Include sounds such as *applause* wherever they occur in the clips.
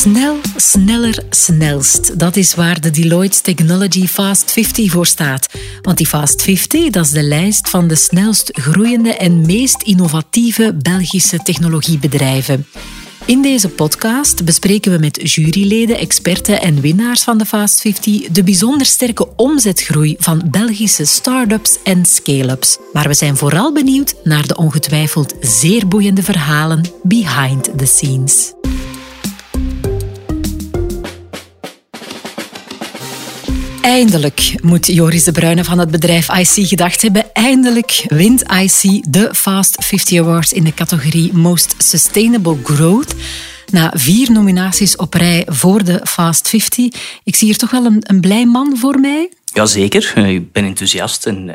Snel, sneller, snelst. Dat is waar de Deloitte Technology Fast 50 voor staat. Want die Fast 50 dat is de lijst van de snelst groeiende en meest innovatieve Belgische technologiebedrijven. In deze podcast bespreken we met juryleden, experten en winnaars van de Fast 50 de bijzonder sterke omzetgroei van Belgische start-ups en scale-ups. Maar we zijn vooral benieuwd naar de ongetwijfeld zeer boeiende verhalen behind the scenes. Eindelijk moet Joris de Bruyne van het bedrijf IC gedacht hebben. Eindelijk wint IC de Fast 50 Awards in de categorie Most Sustainable Growth. Na vier nominaties op rij voor de Fast 50. Ik zie hier toch wel een, een blij man voor mij. Jazeker, ik ben enthousiast en uh,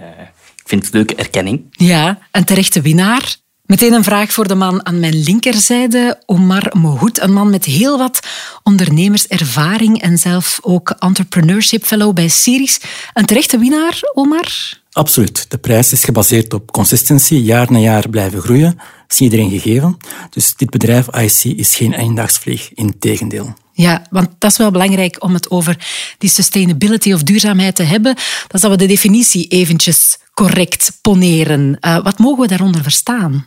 ik vind het leuke erkenning. Ja, een terechte winnaar. Meteen een vraag voor de man aan mijn linkerzijde, Omar Mohoed. Een man met heel wat ondernemerservaring en zelf ook entrepreneurship fellow bij Series. Een terechte winnaar, Omar? Absoluut. De prijs is gebaseerd op consistency, jaar na jaar blijven groeien. Dat is iedereen gegeven. Dus dit bedrijf IC is geen einddagsvlieg, in tegendeel. Ja, want dat is wel belangrijk om het over die sustainability of duurzaamheid te hebben. Dat is dat we de definitie eventjes correct poneren. Uh, wat mogen we daaronder verstaan?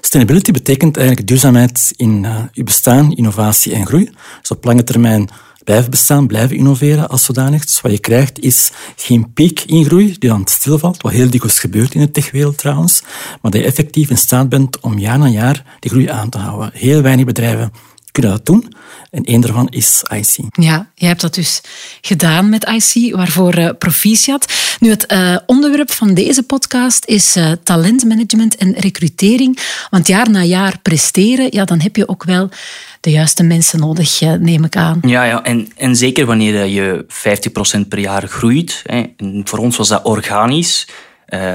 Sustainability betekent eigenlijk duurzaamheid in uh, bestaan, innovatie en groei. Dus op lange termijn blijven bestaan, blijven innoveren als zodanig. Dus wat je krijgt is geen piek in groei die dan stilvalt, wat heel dikwijls gebeurt in de techwereld trouwens, maar dat je effectief in staat bent om jaar na jaar die groei aan te houden. Heel weinig bedrijven kunnen dat doen. En één daarvan is IC. Ja, jij hebt dat dus gedaan met IC, waarvoor uh, proficiat. Nu, het uh, onderwerp van deze podcast is uh, talentmanagement en recrutering. Want jaar na jaar presteren, ja, dan heb je ook wel de juiste mensen nodig, neem ik aan. Ja, ja en, en zeker wanneer je 50% per jaar groeit. Hè, en voor ons was dat organisch,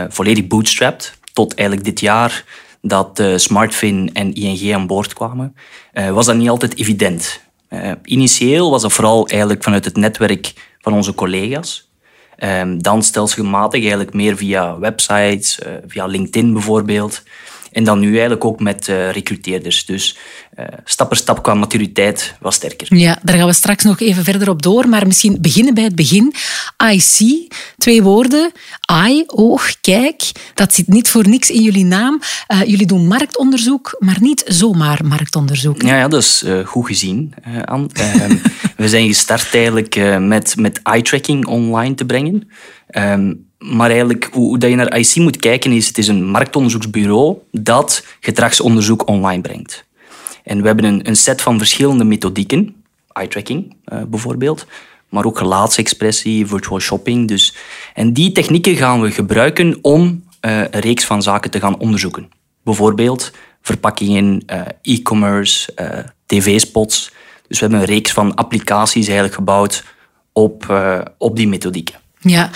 volledig bootstrapped. Tot eigenlijk dit jaar dat uh, Smartfin en ING aan boord kwamen, uh, was dat niet altijd evident. Uh, initieel was dat vooral eigenlijk vanuit het netwerk van onze collega's. Ehm, dan stelselmatig eigenlijk meer via websites, via LinkedIn bijvoorbeeld. En dan nu eigenlijk ook met uh, recruteerders. Dus uh, stap per stap qua maturiteit was sterker. Ja, daar gaan we straks nog even verder op door. Maar misschien beginnen bij het begin. IC, twee woorden. I, oog, kijk. Dat zit niet voor niks in jullie naam. Uh, jullie doen marktonderzoek, maar niet zomaar marktonderzoek. Ja, ja dat is goed gezien, Anne. Ehm, *laughs* we zijn gestart eigenlijk met, met eye-tracking online te brengen. Um, maar eigenlijk, hoe, je naar IC moet kijken, is het is een marktonderzoeksbureau dat gedragsonderzoek online brengt. En we hebben een, een set van verschillende methodieken, eye-tracking uh, bijvoorbeeld, maar ook gelaatsexpressie, virtual shopping. Dus. En die technieken gaan we gebruiken om uh, een reeks van zaken te gaan onderzoeken. Bijvoorbeeld verpakkingen, uh, e-commerce, tv-spots. Dus we hebben een reeks van applicaties eigenlijk gebouwd op, op die methodieken. Ja,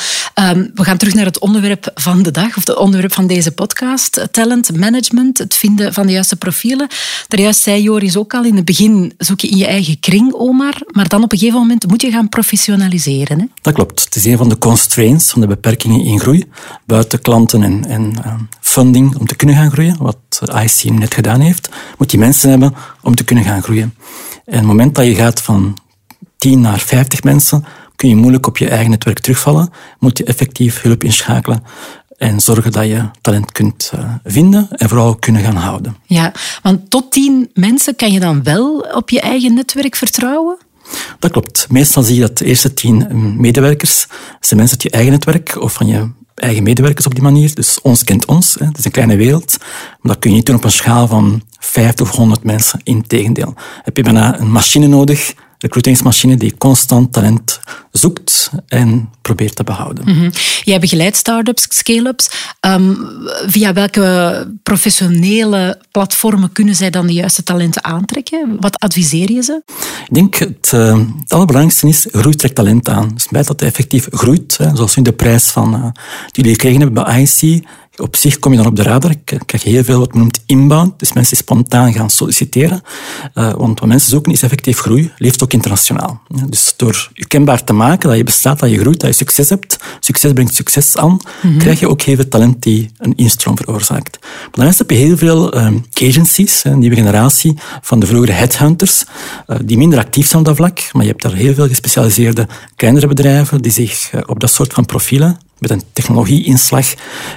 um, we gaan terug naar het onderwerp van de dag, of het onderwerp van deze podcast. Talent management, het vinden van de juiste profielen. Daarjuist zei Joris ook al, in het begin zoek je in je eigen kring, Omar, maar dan op een gegeven moment moet je gaan professionaliseren. Hè? Dat klopt. Het is een van de constraints, van de beperkingen in groei. Buiten klanten en, en uh, funding om te kunnen gaan groeien, wat IC net gedaan heeft, moet je mensen hebben om te kunnen gaan groeien. En het moment dat je gaat van 10 naar 50 mensen, kun je moeilijk op je eigen netwerk terugvallen. Moet je effectief hulp inschakelen en zorgen dat je talent kunt uh, vinden en vooral kunnen gaan houden. Ja, want tot tien mensen kan je dan wel op je eigen netwerk vertrouwen? Dat klopt. Meestal zie je dat de eerste tien medewerkers zijn mensen uit je eigen netwerk of van je eigen medewerkers op die manier. Dus ons kent ons. Hè. Het is een kleine wereld. Maar dat kun je niet doen op een schaal van 50 of 100 mensen. Integendeel. Heb je bijna een machine nodig recruitingsmachine die constant talent zoekt en probeert te behouden. Mm -hmm. Jij begeleidt start-ups, scale-ups. Um, via welke professionele platformen kunnen zij dan de juiste talenten aantrekken? Wat adviseer je ze? Ik denk het, uh, het allerbelangrijkste is, groei trekt talent aan. Dus bij dat het effectief groeit, hè, zoals nu de prijs van, uh, die jullie gekregen hebben bij IC, op zich kom je dan op de radar. Ik krijg heel veel wat men noemt inbound, dus mensen spontaan gaan solliciteren. Uh, want wat mensen zoeken is effectief groei, leeft ook internationaal. Dus door je kenbaar te maken dat je bestaat, dat je groeit, dat je succes hebt, succes brengt succes aan, mhm. krijg je ook heel veel talent die een instroom veroorzaakt. Maar daarnaast heb je heel veel um, agencies, een nieuwe generatie van de vroegere headhunters, uh, die minder actief zijn op dat vlak, maar je hebt daar heel veel gespecialiseerde kleinere bedrijven die zich uh, op dat soort van profielen met een technologieinslag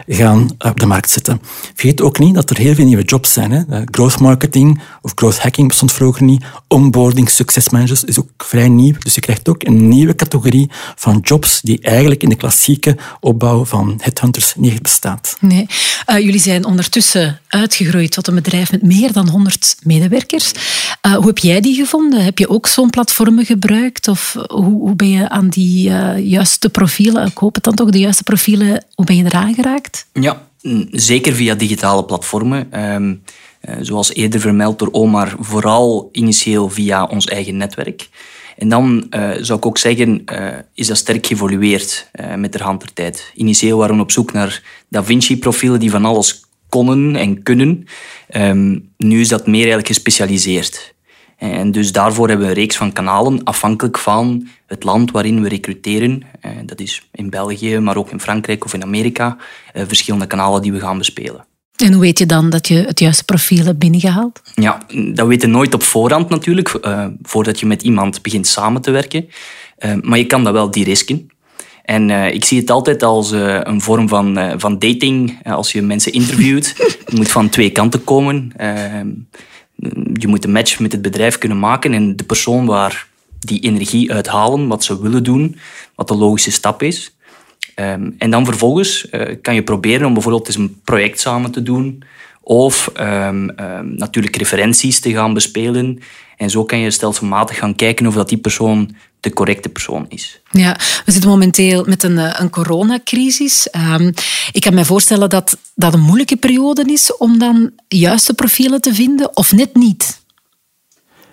gaan op de markt zetten. Vergeet ook niet dat er heel veel nieuwe jobs zijn. Hè. Eh, growth marketing of growth hacking bestond vroeger niet. Onboarding succesmanagers is ook vrij nieuw. Dus je krijgt ook een nieuwe categorie van jobs die eigenlijk in de klassieke opbouw van headhunters niet bestaat. Nee. Uh, jullie zijn ondertussen uitgegroeid tot een bedrijf met meer dan 100 medewerkers. Uh, hoe heb jij die gevonden? Heb je ook zo'n platformen gebruikt? Of hoe, hoe ben je aan die juiste profielen, ik hoop het dan toch, de juiste profielen, hoe ben je eraan geraakt? Ja, zeker via digitale platformen. Ehm, eh, zoals eerder vermeld door Omar, vooral initieel via ons eigen netwerk. En dan uh, zou ik ook zeggen, uh, is dat sterk geëvolueerd met de hand der tijd. Initieel waren we op zoek naar Da Vinci-profielen die van alles konden en kunnen. Ehm, nu is dat meer eigenlijk gespecialiseerd. En dus daarvoor hebben we een reeks van kanalen, afhankelijk van het land waarin we recruteren. Eh, dat is in België, maar ook in Frankrijk of in Amerika. Eh, verschillende kanalen die we gaan bespelen. En hoe weet je dan dat je het juiste profiel hebt binnengehaald? Ja, dat weet je nooit op voorhand natuurlijk, uh, voordat je met iemand begint samen te werken. maar je kan dat wel die risken. En ik zie het altijd als een vorm van, van dating. als je mensen interviewt, *laughs* het moet van twee kanten komen je moet een match met het bedrijf kunnen maken en de persoon waar die energie uithalen, wat ze willen doen, wat de logische stap is. Ehm, en dan vervolgens uh, kan je proberen om bijvoorbeeld eens een project samen te doen of um, um, natuurlijk referenties te gaan bespelen. En zo kan je stelselmatig gaan kijken of dat die persoon de correcte persoon is. Ja, we zitten momenteel met een, eh, een coronacrisis. Um, ik kan me voorstellen dat dat een moeilijke periode is om dan juiste profielen te vinden, of net niet.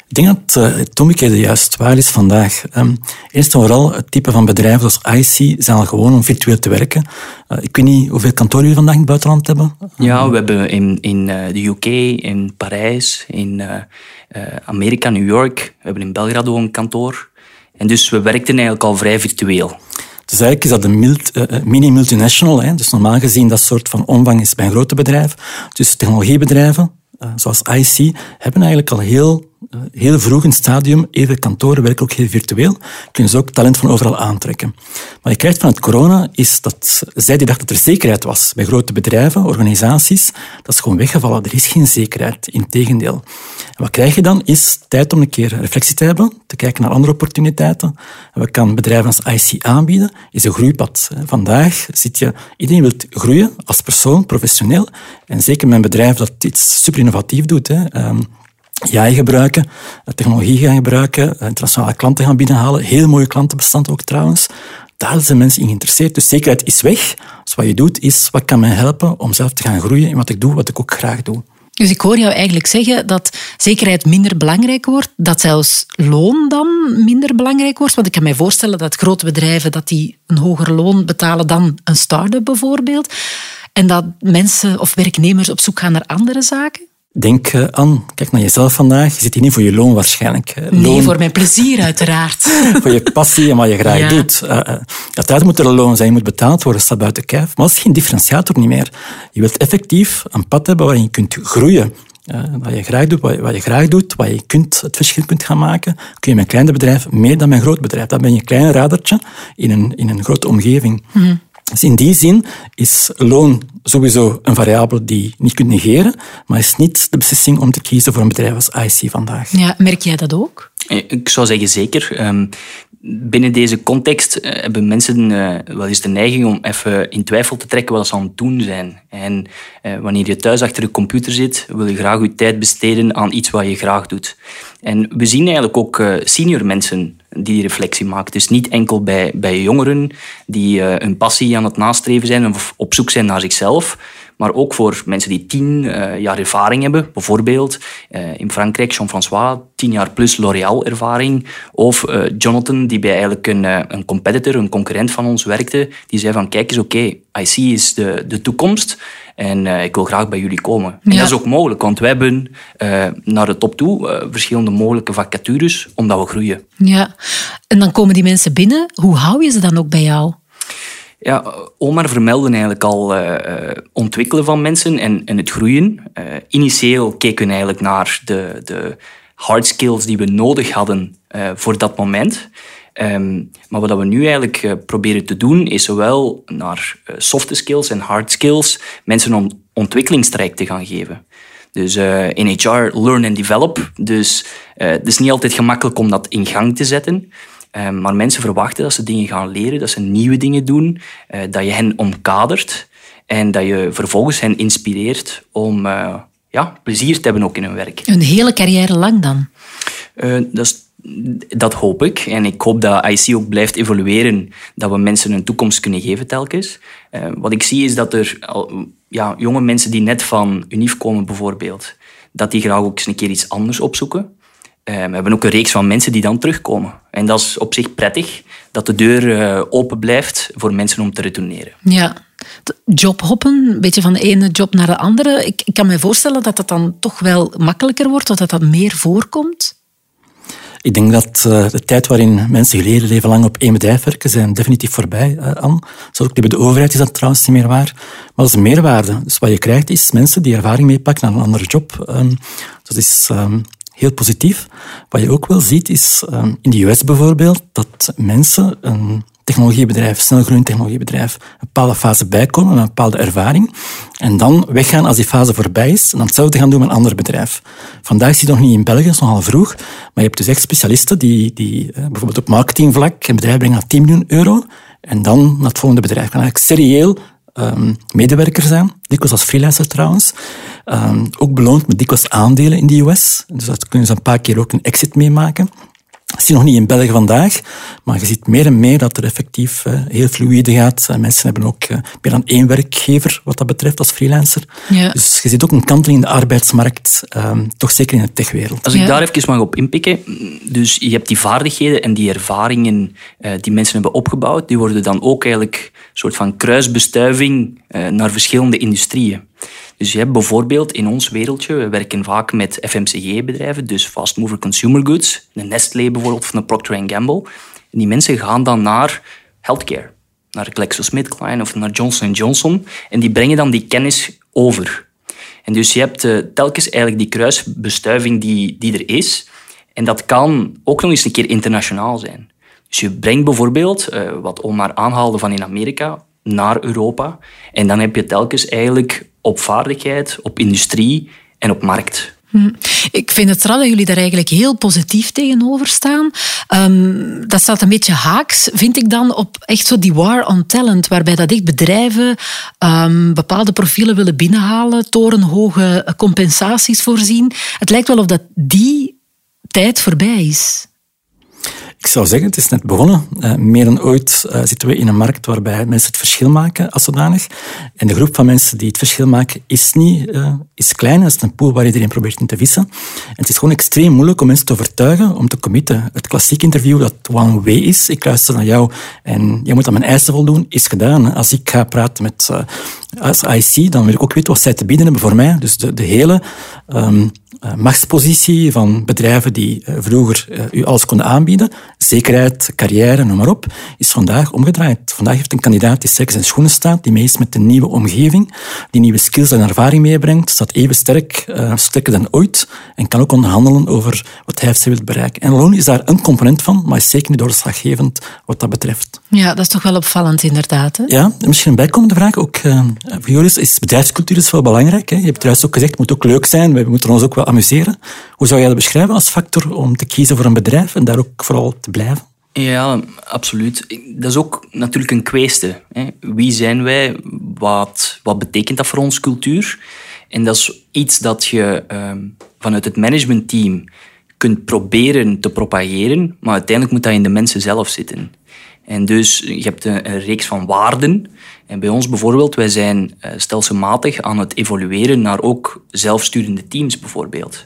Ik denk dat uh, het omgekeerde juist waar is vandaag. Um, eerst en vooral, het type van bedrijven zoals IC zijn al gewoon om virtueel te werken. Uh, ik weet niet hoeveel kantoren jullie vandaag in het buitenland hebben. Ja, we hebben in, in de UK, in Parijs, in Amerika, New York. We hebben in Belgrado een kantoor. En dus we werkten eigenlijk al vrij virtueel. Dus eigenlijk is dat een uh, mini-multinational. Hè? Dus normaal gezien dat soort van omvang is bij een grote bedrijf. Dus technologiebedrijven, uh, zoals IC, hebben eigenlijk al heel eh, heel vroeg in stadium, even kantoren werken ook heel virtueel, kunnen ze ook talent van overal aantrekken. Wat je krijgt van het corona is dat zij die dachten dat er zekerheid was bij grote bedrijven, organisaties, dat is gewoon weggevallen. Er is geen zekerheid, integendeel. En wat krijg je dan is tijd om een keer reflectie te hebben, te kijken naar andere opportuniteiten. En wat kan bedrijven als IC aanbieden, is een groeipad. Vandaag zit je, iedereen wil groeien als persoon, professioneel, en zeker een bedrijf dat iets super innovatief doet. Hè. Ehm, jij gebruiken, eh, technologie gaan gebruiken, eh, internationale klanten gaan binnenhalen. Heel mooie klantenbestand ook trouwens. Daar zijn mensen in geïnteresseerd. Dus zekerheid is weg. Dus wat je doet is, wat kan mij helpen om zelf te gaan groeien in wat ik doe, wat ik ook graag doe. Dus ik hoor jou eigenlijk zeggen dat zekerheid minder belangrijk wordt, dat zelfs loon dan minder belangrijk wordt. Want ik kan mij voorstellen dat grote bedrijven dat die een hoger loon betalen dan een start-up bijvoorbeeld. En dat mensen of werknemers op zoek gaan naar andere zaken. Denk eh, aan, kijk naar jezelf vandaag. Je zit hier niet voor je loon waarschijnlijk. Loon, nee, voor mijn plezier uiteraard. *laughs* voor je passie en wat je graag doet. Uh, uiteraard moet er een loon zijn, je moet betaald worden, staat buiten kijf. Maar dat is geen differentiator niet meer. Je wilt effectief een pad hebben waarin je kunt groeien. Uh, wat je graag doet, wat je, wat je, graag doet, wat je kunt, het verschil kunt gaan maken, kun je met een klein bedrijf meer dan met een groot bedrijf. Dan ben je een klein radertje in een, in een grote omgeving. Mm. Dus in die zin is loon sowieso een variabele die je niet kunt negeren, maar is niet de beslissing om te kiezen voor een bedrijf als IC vandaag. Ja, merk jij dat ook? Eh, ik zou zeggen zeker. Ehm, binnen deze context eh, hebben mensen uh, wel eens de neiging om even in twijfel te trekken wat ze aan het doen zijn. En wanneer je thuis achter de computer zit, wil je graag je tijd besteden aan iets wat je graag doet. En we zien eigenlijk ook senior mensen die reflectie maken. Dus niet enkel bij, bij jongeren die uh, hun passie aan het nastreven zijn of op zoek zijn naar zichzelf, maar ook voor mensen die tien jaar ervaring hebben. Bijvoorbeeld in Frankrijk Jean-François, tien jaar plus L'Oréal ervaring. Of Jonathan, die bij eigenlijk een, een competitor, een concurrent van ons werkte. Die zei van, kijk eens, oké, okay, IC is de, de toekomst. En uh, ik wil graag bij jullie komen. En dat is ook mogelijk, want wij hebben uh, naar de top toe uh, verschillende mogelijke vacatures, omdat we groeien. Ja, en dan komen die mensen binnen. Hoe hou je ze dan ook bij jou? Ja, Omar vermeldde eigenlijk al ontwikkelen van mensen en, en het groeien. initieel keken we eigenlijk naar de, de hard skills die we nodig hadden voor dat moment. Um, maar wat we nu eigenlijk proberen te doen, is zowel naar uh, soft skills en hard skills mensen een ontwikkelingstraject te gaan geven. Dus uh, in HR, learn and develop. Dus het is niet altijd gemakkelijk om dat in gang te zetten. Um, maar mensen verwachten dat ze dingen gaan leren, dat ze nieuwe dingen doen, dat je hen omkadert en dat je vervolgens hen inspireert om ja, plezier te hebben ook in hun werk. Een hele carrière lang dan? dat is dat hoop ik. En ik hoop dat IC ook blijft evolueren, dat we mensen een toekomst kunnen geven telkens. Wat ik zie is dat er ja, jonge mensen die net van UNIF komen bijvoorbeeld, dat die graag ook eens een keer iets anders opzoeken. Uh, we hebben ook een reeks van mensen die dan terugkomen. En dat is op zich prettig, dat de deur uh, open blijft voor mensen om te retourneren. Ja, jobhoppen, een beetje van de ene job naar de andere. Ik, ik kan me voorstellen dat dat dan toch wel makkelijker wordt, dat dat meer voorkomt. Ik denk dat uh, de tijd waarin mensen geleden leven lang op één bedrijf werken, zijn definitief voorbij, uh, Anne. Zoals ook bij de overheid is dat trouwens niet meer waar. Maar dat is een meerwaarde. Dus wat je krijgt is mensen die ervaring meepakken naar een andere job. Um, dat is um, heel positief. Wat je ook wel ziet is, um, in de US bijvoorbeeld, dat mensen een technologiebedrijf, snelgroeiend technologiebedrijf, een bepaalde fase bijkomen met een bepaalde ervaring en dan weggaan als die fase voorbij is en dan hetzelfde gaan doen met een ander bedrijf. Vandaag zie je nog niet in België, dat is nogal vroeg, maar je hebt dus echt specialisten die, die eh, bijvoorbeeld op marketingvlak een bedrijf brengen naar 10 miljoen euro en dan naar het volgende bedrijf gaan. Eigenlijk serieel um, medewerker zijn, dikwijls als freelancer trouwens. Um, ook beloond met dikwijls aandelen in de US. Dus dat kunnen ze een paar keer ook een exit meemaken. Dat zie je nog niet in België vandaag, maar je ziet meer en meer dat er effectief uh, heel fluïde gaat. Uh, mensen hebben ook uh, meer dan één werkgever wat dat betreft als freelancer. Ja. Dus je ziet ook een kanteling in de arbeidsmarkt, ehm, toch zeker in de techwereld. Als ik daar even mag op inpikken, dus je hebt die vaardigheden en die ervaringen die mensen hebben opgebouwd, die worden dan ook eigenlijk een soort van kruisbestuiving naar verschillende industrieën. Dus je hebt bijvoorbeeld in ons wereldje, we werken vaak met FMCG-bedrijven, dus fast mover consumer goods, een Nestlé bijvoorbeeld of een Procter Gamble. En die mensen gaan dan naar healthcare, naar GlaxoSmithKline of naar Johnson Johnson en die brengen dan die kennis over. En dus je hebt uh, telkens eigenlijk die kruisbestuiving die, die er is. En dat kan ook nog eens een keer internationaal zijn. Dus je brengt bijvoorbeeld, uh, wat Omar aanhaalde van in Amerika, naar Europa. En dan heb je telkens eigenlijk op vaardigheid, op industrie en op markt. Hm. Ik vind het raar dat jullie daar eigenlijk heel positief tegenover staan. Um, dat staat een beetje haaks, vind ik dan, op echt zo die war on talent, waarbij dat echt bedrijven um, bepaalde profielen willen binnenhalen, torenhoge compensaties voorzien. Het lijkt wel of dat die tijd voorbij is. Ik zou zeggen, het is net begonnen. Uh, meer dan ooit uh, zitten we in een markt waarbij mensen het verschil maken als zodanig. En de groep van mensen die het verschil maken is niet uh, is klein. Het is een pool waar iedereen probeert in te vissen. En het is gewoon extreem moeilijk om mensen te overtuigen om te committen. Het klassieke interview dat one way is, ik luister naar jou en jij moet aan mijn eisen voldoen, is gedaan. Als ik ga praten met als IC, dan wil ik ook weten wat zij te bieden hebben voor mij. Dus de, de hele uh, machtspositie van bedrijven die uh, vroeger uh, u alles konden aanbieden, zekerheid, carrière, noem maar op, is vandaag omgedraaid. Vandaag heeft een kandidaat die sterk zijn schoenen staat, die mee is met de nieuwe omgeving, die nieuwe skills en ervaring meebrengt, staat even sterk, sterker dan ooit en kan ook onderhandelen over wat hij of zij wil bereiken. En loon is daar een component van, maar is zeker niet doorslaggevend wat dat betreft. Ja, dat is toch wel opvallend inderdaad. Hè? Ja, en misschien een bijkomende vraag ook voor Joris, is bedrijfscultuur is wel belangrijk. Hè? Je hebt juist ook gezegd, het moet ook leuk zijn, we moeten ons ook wel amuseren. Hoe zou jij dat beschrijven als factor om te kiezen voor een bedrijf en daar ook vooral te blijven? Ja, absoluut. Dat is ook natuurlijk een kwestie. Wie zijn wij? Wat, wat betekent dat voor ons cultuur? En dat is iets dat je ehm, vanuit het managementteam kunt proberen te propageren, maar uiteindelijk moet dat in de mensen zelf zitten. En dus je hebt een, een reeks van waarden. En bij ons bijvoorbeeld, wij zijn uh, stelselmatig aan het evolueren naar ook zelfsturende teams bijvoorbeeld.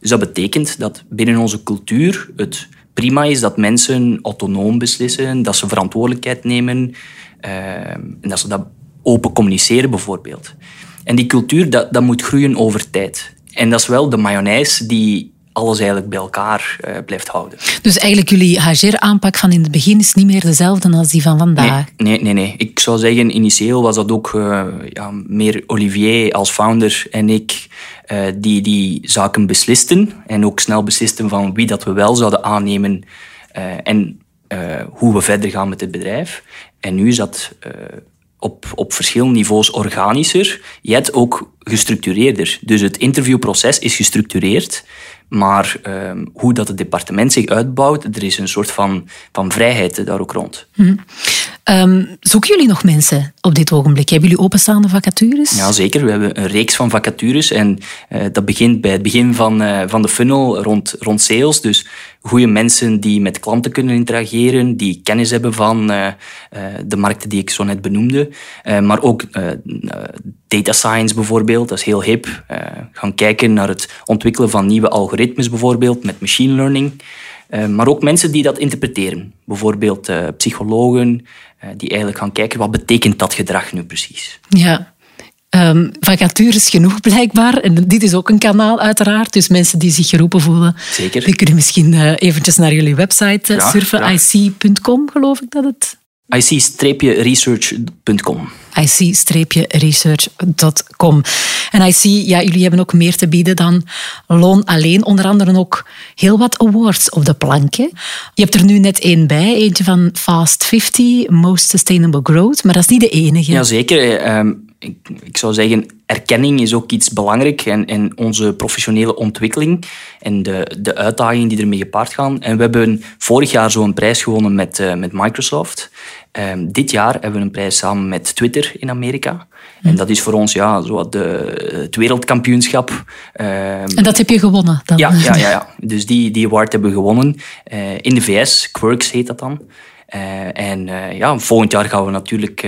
Dus dat betekent dat binnen onze cultuur het prima is dat mensen autonoom beslissen, dat ze verantwoordelijkheid nemen uh, en dat ze dat open communiceren bijvoorbeeld. En die cultuur, dat, dat moet groeien over tijd. En dat is wel de mayonaise die alles eigenlijk bij elkaar uh, blijft houden. Dus eigenlijk jullie HR-aanpak van in het begin is niet meer dezelfde als die van vandaag? Nee, nee, nee. Ik zou zeggen, initieel was dat ook uh, ja, meer Olivier als founder en ik uh, die die zaken beslisten. En ook snel beslisten van wie dat we wel zouden aannemen en hoe we verder gaan met het bedrijf. En nu is dat op, op verschillende niveaus organischer, yet ook gestructureerder. Dus het interviewproces is gestructureerd, maar um, hoe dat het departement zich uitbouwt, er is een soort van, van vrijheid daar ook rond. Hm. Um, zoeken jullie nog mensen op dit ogenblik? Hebben jullie openstaande vacatures? Ja, zeker. We hebben een reeks van vacatures. En uh, dat begint bij het begin van, uh, van de funnel rond, rond sales. Dus goede mensen die met klanten kunnen interageren, die kennis hebben van uh, de markten die ik zo net benoemde. maar ook data science bijvoorbeeld, dat is heel hip. gaan kijken naar het ontwikkelen van nieuwe algoritmes bijvoorbeeld, met machine learning. Uh, maar ook mensen die dat interpreteren. Bijvoorbeeld uh, psychologen, uh, die eigenlijk gaan kijken wat betekent dat gedrag nu precies. Ja. Um, vacatures genoeg blijkbaar. En dit is ook een kanaal uiteraard. Dus mensen die zich geroepen voelen. Zeker. Die kunnen misschien eventjes naar jullie website surfen. ic.com geloof ik dat het ic-research.com. ic-research.com. En I see, ja, jullie hebben ook meer te bieden dan loon alleen. Onder andere ook heel wat awards op de plank. Hè? Je hebt er nu net één bij, eentje van Fast 50, Most Sustainable Growth, maar dat is niet de enige. Jazeker. Um, ik, ik zou zeggen, erkenning is ook iets belangrijk en, en onze professionele ontwikkeling en de, de uitdagingen die ermee gepaard gaan. En we hebben vorig jaar zo'n prijs gewonnen met, uh, met Microsoft. Um, dit jaar hebben we een prijs samen met Twitter in Amerika. En dat is voor ons ja, zo de, het wereldkampioenschap. Um, en dat heb je gewonnen dan? Ja, ja, ja, ja. *laughs* dus die, die award hebben we gewonnen uh, in de VS. Quirks heet dat dan. Uh, en ja, volgend jaar gaan we natuurlijk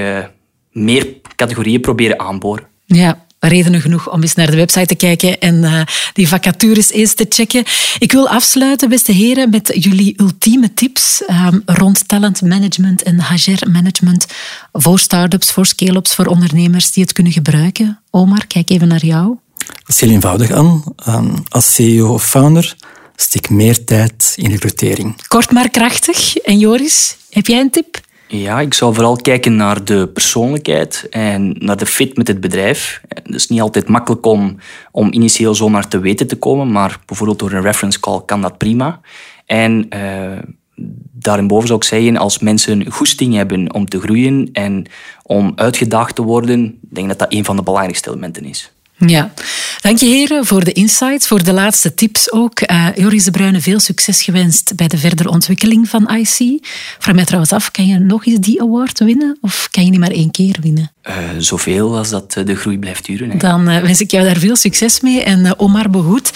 meer categorieën proberen aanboren. Ja, redenen genoeg om eens naar de website te kijken en uh, die vacatures eens te checken. Ik wil afsluiten, beste heren, met jullie ultieme tips um, rond talent management en HR management voor start-ups, voor scale-ups, voor ondernemers die het kunnen gebruiken. Omar, kijk even naar jou. Dat is heel eenvoudig aan. Um, als CEO of founder stik meer tijd in recrutering. Kort maar krachtig. En Joris, heb jij een tip? Ja, ik zou vooral kijken naar de persoonlijkheid en naar de fit met het bedrijf. Het is niet altijd makkelijk om, om initieel zomaar te weten te komen, maar bijvoorbeeld door een reference call kan dat prima. En uh, daarboven zou ik zeggen, als mensen goesting hebben om te groeien en om uitgedaagd te worden, ik denk dat dat een van de belangrijkste elementen is. Ja, dank je heren voor de insights, voor de laatste tips ook. Uh, Joris de Bruyne, veel succes gewenst bij de verdere ontwikkeling van IC. Vraag mij trouwens af, kan je nog eens die award winnen of kan je niet maar één keer winnen? Uh, zoveel als dat eh, de groei blijft duren. Hè. Dan uh, wens ik jou daar veel succes mee. En Omar Behoed,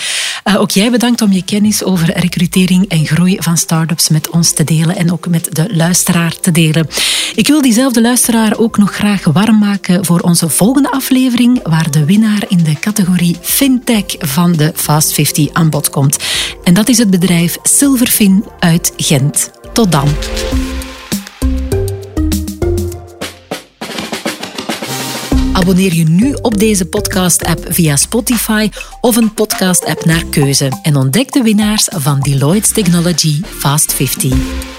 ook jij bedankt om je kennis over recrutering en groei van start-ups met ons te delen en ook met de luisteraar te delen. Ik wil diezelfde luisteraar ook nog graag warm maken voor onze volgende aflevering, waar de winnaar in de categorie FinTech van de Fast 50 aan bod komt. En dat is het bedrijf Silverfin uit Gent. Tot dan. Abonneer je nu op deze podcast-app via Spotify of een podcast-app naar keuze en ontdek de winnaars van Deloitte Technology Fast 50.